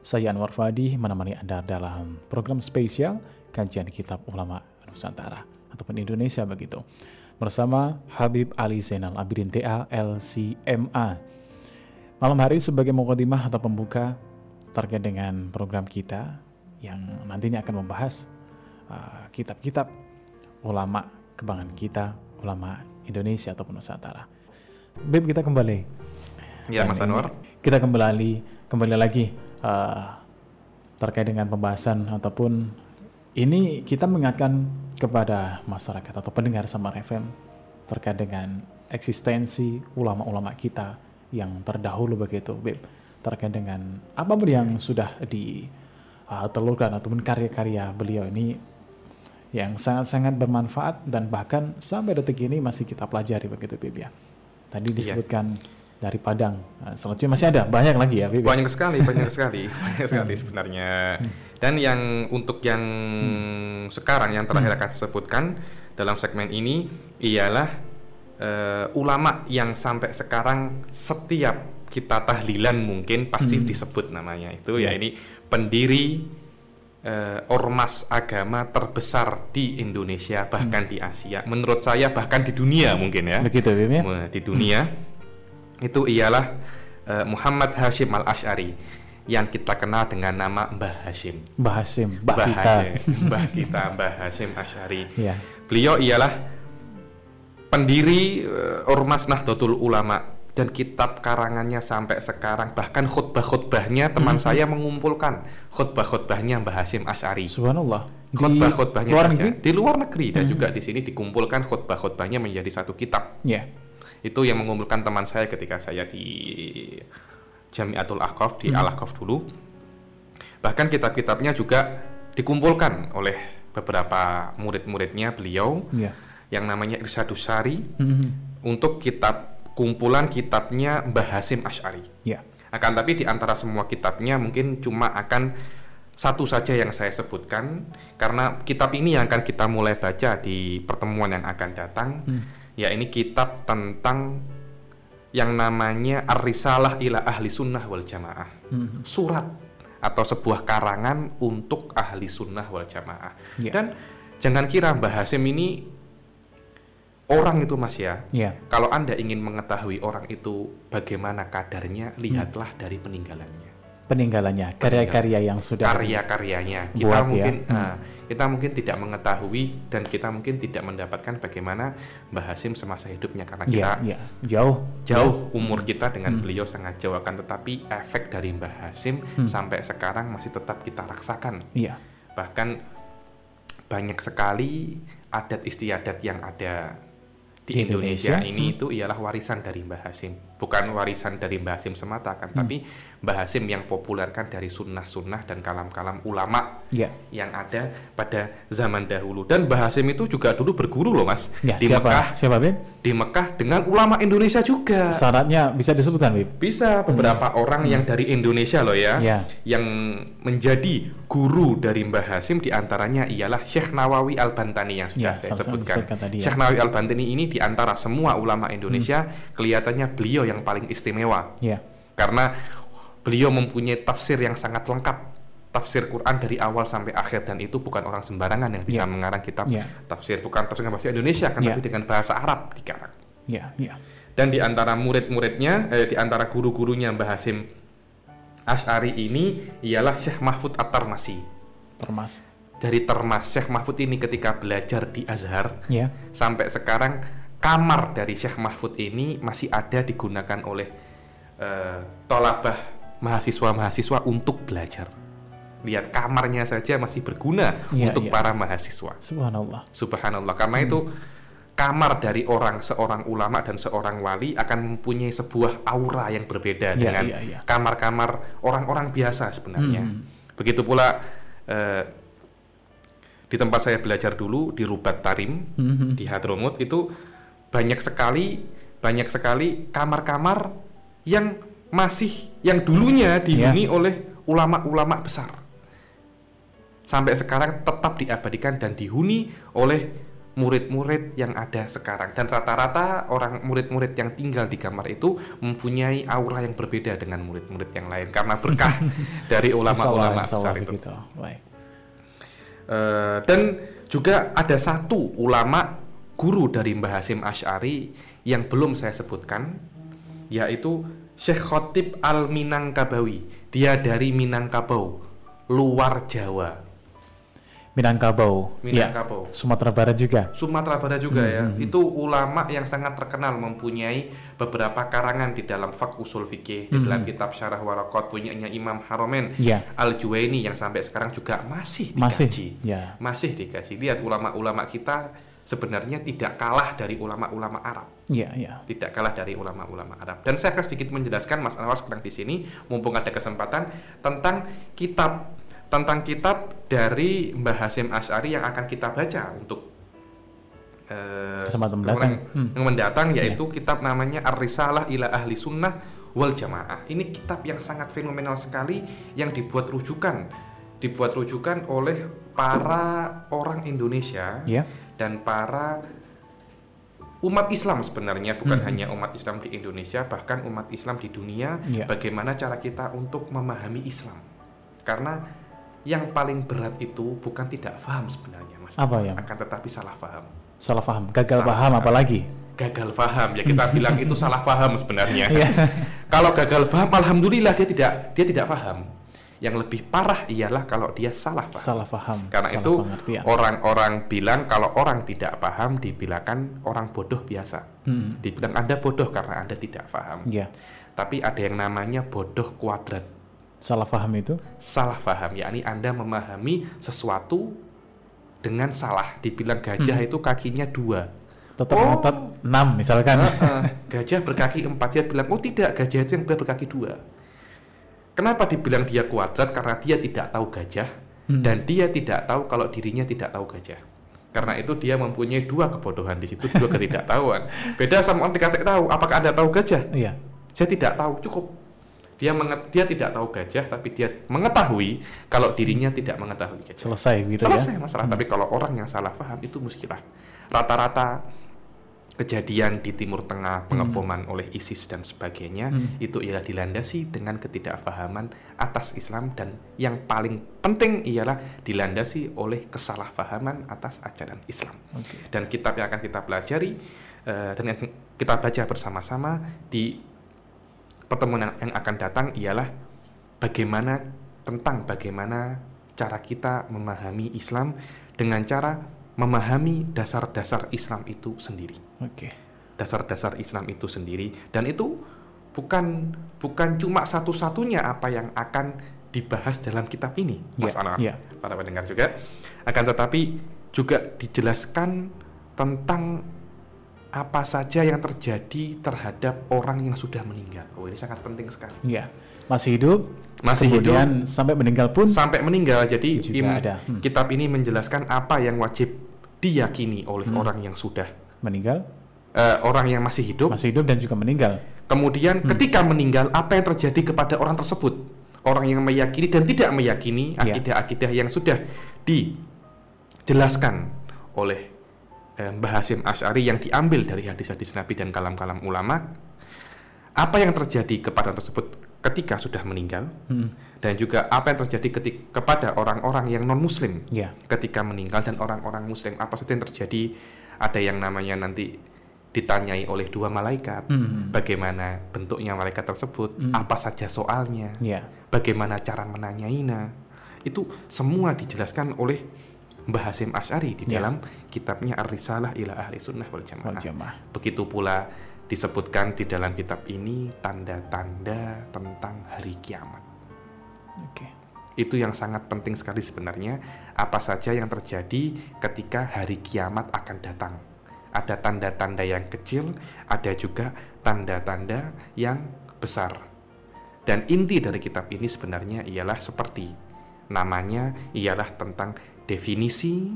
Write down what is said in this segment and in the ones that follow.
Saya Anwar Fadi menemani Anda dalam program spesial kajian kitab ulama Nusantara ataupun Indonesia begitu. Bersama Habib Ali Zainal Abidin TA LCMA. Malam hari sebagai mukadimah atau pembuka terkait dengan program kita yang nantinya akan membahas uh, kitab-kitab uh, ulama kebanggaan kita, ulama Indonesia ataupun Nusantara. Bib kita kembali. Ya Mas Anwar. Kita kembali kembali lagi uh, terkait dengan pembahasan ataupun ini kita mengingatkan kepada masyarakat atau pendengar sama FM terkait dengan eksistensi ulama-ulama kita yang terdahulu begitu, Beb, terkait dengan apa yang sudah ditelurkan uh, ataupun karya-karya beliau ini yang sangat-sangat bermanfaat dan bahkan sampai detik ini masih kita pelajari begitu, Beb ya. Tadi iya. disebutkan iya dari Padang. Nah, selanjutnya masih ada banyak lagi ya, Bib. Banyak sekali, banyak sekali, banyak sekali hmm. sebenarnya. Hmm. Dan yang untuk yang hmm. sekarang yang terakhir akan saya sebutkan dalam segmen ini ialah uh, ulama yang sampai sekarang setiap kita tahlilan mungkin pasti hmm. disebut namanya itu yeah. ya ini pendiri uh, ormas agama terbesar di Indonesia bahkan hmm. di Asia menurut saya bahkan di dunia mungkin ya begitu ya di dunia hmm itu ialah uh, Muhammad Hashim Al Ashari yang kita kenal dengan nama Mbah Hashim. Mbah Hashim, Mbah, Mbah kita. Mbah kita, Mbah Hashim Ashari. Ya. Beliau ialah pendiri uh, Ormas Nahdlatul Ulama dan kitab karangannya sampai sekarang bahkan khutbah-khutbahnya teman hmm. saya mengumpulkan khutbah-khutbahnya Mbah Hashim Ashari. Subhanallah. Khutbah-khutbahnya luar negeri? di luar negeri dan hmm. juga di sini dikumpulkan khutbah-khutbahnya menjadi satu kitab. Yeah itu yang mengumpulkan teman saya ketika saya di Jamiatul Ahqaf di hmm. Al Ahqaf dulu bahkan kitab-kitabnya juga dikumpulkan oleh beberapa murid-muridnya beliau yeah. yang namanya Irsyadus Sari hmm. untuk kitab kumpulan kitabnya Mbah Hasim Ash'ari yeah. akan tapi di antara semua kitabnya mungkin cuma akan satu saja yang saya sebutkan karena kitab ini yang akan kita mulai baca di pertemuan yang akan datang hmm ya ini kitab tentang yang namanya Ar-Risalah ila Ahli Sunnah wal Jamaah. Hmm. Surat atau sebuah karangan untuk Ahli Sunnah wal Jamaah. Yeah. Dan jangan kira Mbah Hasim ini orang itu Mas ya. Yeah. Kalau Anda ingin mengetahui orang itu bagaimana kadarnya, lihatlah hmm. dari peninggalannya peninggalannya, karya-karya yang sudah karya-karyanya. Kita buat, ya. mungkin ya? uh, kita mungkin tidak mengetahui dan kita mungkin tidak mendapatkan bagaimana Mbah Hasim semasa hidupnya karena ya, kita ya. jauh jauh umur kita dengan hmm. beliau sangat jauh akan tetapi efek dari Mbah Hasim hmm. sampai sekarang masih tetap kita rasakan. Ya. Bahkan banyak sekali adat istiadat yang ada di Indonesia, Indonesia ini hmm. itu ialah warisan dari Mbah Hasim. Bukan warisan dari Mbah Hasim semata kan, hmm. tapi Mbah Hasim yang populerkan dari sunnah-sunnah dan kalam-kalam ulama ya. yang ada pada zaman dahulu. Dan Mbah Hasim itu juga dulu berguru loh mas ya, di siapa? Mekah. Siapa Ben? Di Mekah dengan ulama Indonesia juga. Syaratnya bisa disebutkan Bib? Bisa beberapa hmm. orang hmm. yang dari Indonesia loh ya, ya, yang menjadi guru dari Mbah Hasim di antaranya ialah Syekh Nawawi Al Bantani yang sudah ya, saya sebutkan. Tadi, ya. Syekh Nawawi Al Bantani ini di antara semua ulama Indonesia hmm. kelihatannya beliau yang paling istimewa. Ya. Karena beliau mempunyai tafsir yang sangat lengkap. Tafsir Quran dari awal sampai akhir dan itu bukan orang sembarangan yang bisa yeah. mengarang kitab yeah. tafsir bukan tafsir bahasa Indonesia kan yeah. tapi dengan bahasa Arab dikarang. Yeah. Yeah. Dan di antara murid-muridnya, eh, di antara guru-gurunya Mbah Hasim Ash'ari ini ialah Syekh Mahfud At-Tarmasi. Termas. Dari Termas, Syekh Mahfud ini ketika belajar di Azhar, yeah. sampai sekarang kamar dari Syekh Mahfud ini masih ada digunakan oleh uh, tolabah mahasiswa-mahasiswa untuk belajar. Lihat kamarnya saja masih berguna ya, untuk ya. para mahasiswa. Subhanallah. Subhanallah. Karena hmm. itu kamar dari orang seorang ulama dan seorang wali akan mempunyai sebuah aura yang berbeda ya, dengan ya, ya. kamar-kamar orang-orang biasa sebenarnya. Hmm. Begitu pula uh, di tempat saya belajar dulu di Rubat Tarim hmm. di Hadromut itu banyak sekali banyak sekali kamar-kamar yang masih yang dulunya dihuni yeah. oleh ulama-ulama besar sampai sekarang tetap diabadikan dan dihuni oleh murid-murid yang ada sekarang dan rata-rata orang murid-murid yang tinggal di kamar itu mempunyai aura yang berbeda dengan murid-murid yang lain karena berkah dari ulama-ulama besar itu. Uh, dan juga ada satu ulama guru dari Mbah Hasim Ash'ari yang belum saya sebutkan yaitu Syekh Khotib Al Minangkabawi. Dia dari Minangkabau, luar Jawa. Minangkabau. Minangkabau. Ya, Sumatera Barat juga. Sumatera Barat juga hmm, ya. Hmm. Itu ulama yang sangat terkenal mempunyai beberapa karangan di dalam fak usul fikih, hmm. di dalam kitab Syarah Warakot punyanya Imam Haromen ya. Al Juwaini yang sampai sekarang juga masih dikaji. Masih, ya. masih dikaji. Lihat ulama-ulama kita sebenarnya tidak kalah dari ulama-ulama Arab. Iya, iya. Tidak kalah dari ulama-ulama Arab. Dan saya akan sedikit menjelaskan Mas Anwar sekarang di sini mumpung ada kesempatan tentang kitab tentang kitab dari Mbah Hasim Ash'ari yang akan kita baca untuk uh, kesempatan mendatang. Hmm. Yang mendatang yaitu yeah. kitab namanya Ar-Risalah ila Ahli Sunnah wal Jamaah. Ini kitab yang sangat fenomenal sekali yang dibuat rujukan dibuat rujukan oleh para orang Indonesia yeah. dan para umat Islam sebenarnya bukan hmm. hanya umat Islam di Indonesia bahkan umat Islam di dunia yeah. bagaimana cara kita untuk memahami Islam karena yang paling berat itu bukan tidak paham sebenarnya mas. Apa ya akan tetapi salah paham salah paham gagal salah paham apalagi? Gagal paham ya kita bilang itu salah paham sebenarnya. Iya. kalau gagal paham alhamdulillah dia tidak dia tidak paham yang lebih parah ialah kalau dia salah paham salah paham karena salah itu orang-orang bilang kalau orang tidak paham dibilangkan orang bodoh biasa. Hmm. dibilang anda bodoh karena anda tidak paham yeah. tapi ada yang namanya bodoh kuadrat Salah paham itu? Salah paham, yakni Anda memahami sesuatu dengan salah. Dibilang gajah hmm. itu kakinya dua. Tetap oh. ngotot enam misalkan. Uh, uh, gajah berkaki empat, dia bilang, oh tidak, gajah itu yang berkaki dua. Kenapa dibilang dia kuadrat? Karena dia tidak tahu gajah, hmm. dan dia tidak tahu kalau dirinya tidak tahu gajah. Karena itu dia mempunyai dua kebodohan di situ, dua ketidaktahuan. Beda sama orang dikatakan tahu, apakah Anda tahu gajah? Iya. Saya tidak tahu, cukup dia menget, dia tidak tahu gajah tapi dia mengetahui kalau dirinya tidak mengetahui gajah. Selesai gitu Selesai ya. masalah. Hmm. Tapi kalau orang yang salah paham itu muskilah. Rata-rata kejadian di Timur Tengah, hmm. pengeboman hmm. oleh ISIS dan sebagainya hmm. itu ialah dilandasi dengan ketidakpahaman atas Islam dan yang paling penting ialah dilandasi oleh kesalahpahaman atas ajaran Islam. Okay. Dan kitab yang akan kita pelajari uh, dan yang kita baca bersama-sama di pertemuan yang akan datang ialah bagaimana tentang bagaimana cara kita memahami Islam dengan cara memahami dasar-dasar Islam itu sendiri. Oke. Okay. Dasar-dasar Islam itu sendiri dan itu bukan bukan cuma satu-satunya apa yang akan dibahas dalam kitab ini, Mas yeah, Anwar. Yeah. Para pendengar juga akan tetapi juga dijelaskan tentang apa saja yang terjadi terhadap orang yang sudah meninggal. Oh, ini sangat penting sekali. Iya. Masih hidup, masih kemudian hidup sampai meninggal pun sampai meninggal. Jadi im, ada. Hmm. kitab ini menjelaskan apa yang wajib diyakini oleh hmm. orang yang sudah meninggal, uh, orang yang masih hidup, masih hidup dan juga meninggal. Kemudian hmm. ketika meninggal apa yang terjadi kepada orang tersebut? Orang yang meyakini dan tidak meyakini iya. akidah-akidah yang sudah dijelaskan oleh eh, Mbah Hasim Ash'ari yang diambil dari hadis-hadis Nabi dan kalam-kalam ulama apa yang terjadi kepada tersebut ketika sudah meninggal hmm. dan juga apa yang terjadi ketika kepada orang-orang yang non muslim yeah. ketika meninggal dan orang-orang muslim apa saja yang terjadi ada yang namanya nanti ditanyai oleh dua malaikat hmm. bagaimana bentuknya malaikat tersebut hmm. apa saja soalnya yeah. bagaimana cara menanyainya itu semua dijelaskan oleh Mbah Hasim Ash'ari di ya. dalam kitabnya Ar-Risalah ila Ahli Sunnah wal Jamaah. Jamaah. Begitu pula disebutkan di dalam kitab ini tanda-tanda tentang hari kiamat. Oke. Okay. Itu yang sangat penting sekali sebenarnya. Apa saja yang terjadi ketika hari kiamat akan datang. Ada tanda-tanda yang kecil, ada juga tanda-tanda yang besar. Dan inti dari kitab ini sebenarnya ialah seperti namanya ialah tentang definisi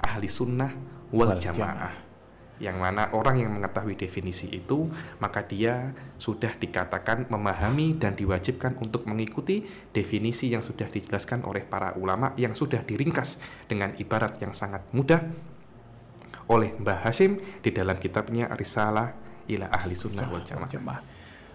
ahli sunnah wal, jamaah. yang mana orang yang mengetahui definisi itu maka dia sudah dikatakan memahami dan diwajibkan untuk mengikuti definisi yang sudah dijelaskan oleh para ulama yang sudah diringkas dengan ibarat yang sangat mudah oleh Mbah Hashim di dalam kitabnya Risalah ila Ahli Sunnah wal Jamaah.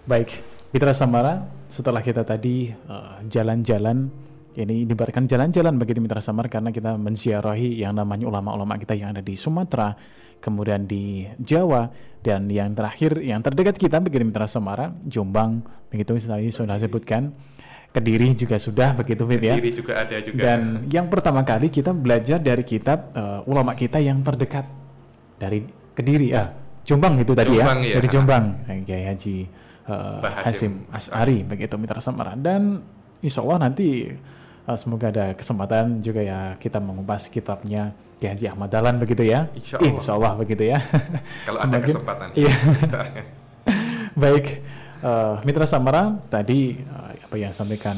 Baik, Mitra Samara, setelah kita tadi uh, jalan-jalan ini dibarkan jalan-jalan bagi Mitra Samara karena kita menziarahi yang namanya ulama-ulama kita yang ada di Sumatera, kemudian di Jawa dan yang terakhir yang terdekat kita bagi Mitra Samara, Jombang, begitu tadi sudah sebutkan. Kediri juga sudah begitu Fit ya. Kediri juga ada juga. Dan yang pertama kali kita belajar dari kitab uh, ulama kita yang terdekat dari Kediri ah Jombang itu tadi Jombang, ya, ya. dari Jombang Kiai Haji uh, Hasim As'ari begitu Mitra Samara dan insya Allah nanti uh, semoga ada kesempatan juga ya kita mengupas kitabnya Kiai Haji Ahmad Dahlan begitu ya Insya Allah. Insya Allah begitu ya Kalau ada kesempatan. iya Baik, eh, Mitra Samara tadi eh, apa yang disampaikan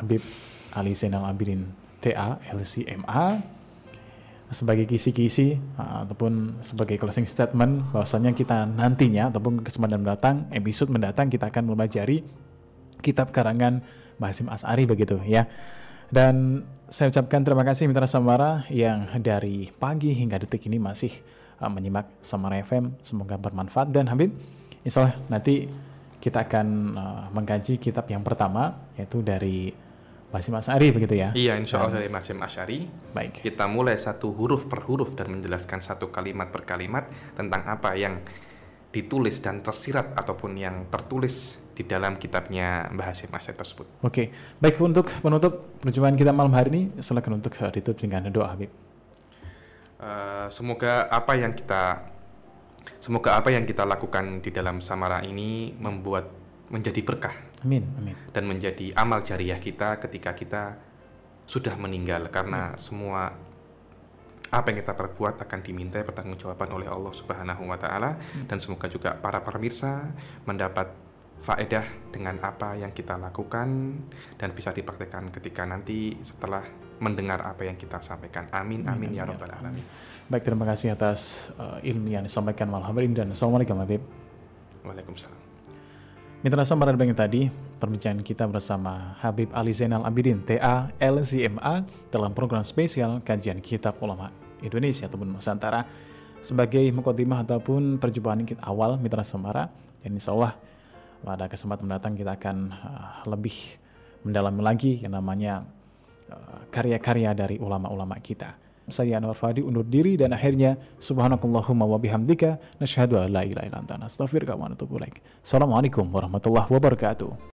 Habib Ali Zainal Abidin TA LCMA sebagai kisi-kisi ataupun sebagai closing statement bahwasanya kita nantinya ataupun kesempatan mendatang episode mendatang kita akan mempelajari kitab karangan Basim As'ari begitu ya. Dan saya ucapkan terima kasih Mitra Samara yang dari pagi hingga detik ini masih uh, menyimak Samara FM. Semoga bermanfaat dan Habib, insya Allah nanti kita akan uh, mengkaji kitab yang pertama yaitu dari Basim As'ari begitu ya. Iya, insya Allah dari Masim Asyari. Baik. Kita mulai satu huruf per huruf dan menjelaskan satu kalimat per kalimat tentang apa yang ditulis dan tersirat ataupun yang tertulis di dalam kitabnya Mbah Hasim Asyari tersebut. Oke, baik untuk penutup perjumpaan kita malam hari ini, silakan untuk uh, ditutup dengan doa Habib. Eh, semoga apa yang kita semoga apa yang kita lakukan di dalam samara ini membuat menjadi berkah Amin, amin. dan menjadi amal jariah kita ketika kita sudah meninggal karena semua apa yang kita perbuat akan diminta pertanggungjawaban oleh Allah Subhanahu wa taala dan semoga juga para pemirsa mendapat faedah dengan apa yang kita lakukan dan bisa dipraktekkan ketika nanti setelah mendengar apa yang kita sampaikan. Amin amin ya rabbal alamin. Baik, terima kasih atas uh, ilmu yang disampaikan malam hari ini dan Assalamualaikum Habib. Waalaikumsalam. Mitra Samara dan tadi perbincangan kita bersama Habib Ali Zainal Abidin TA LCMA dalam program spesial kajian kitab ulama Indonesia ataupun Nusantara sebagai mukotimah ataupun perjumpaan kita awal Mitra Samara dan insya Allah pada kesempatan mendatang kita akan uh, lebih mendalami lagi yang namanya uh, karya-karya dari ulama-ulama kita. Saya Anwar Fadi undur diri dan akhirnya subhanakallahumma wa bihamdika nasyhadu an la ilaha illa anta nastaghfiruka wa natubu ilaik. Assalamualaikum warahmatullahi wabarakatuh.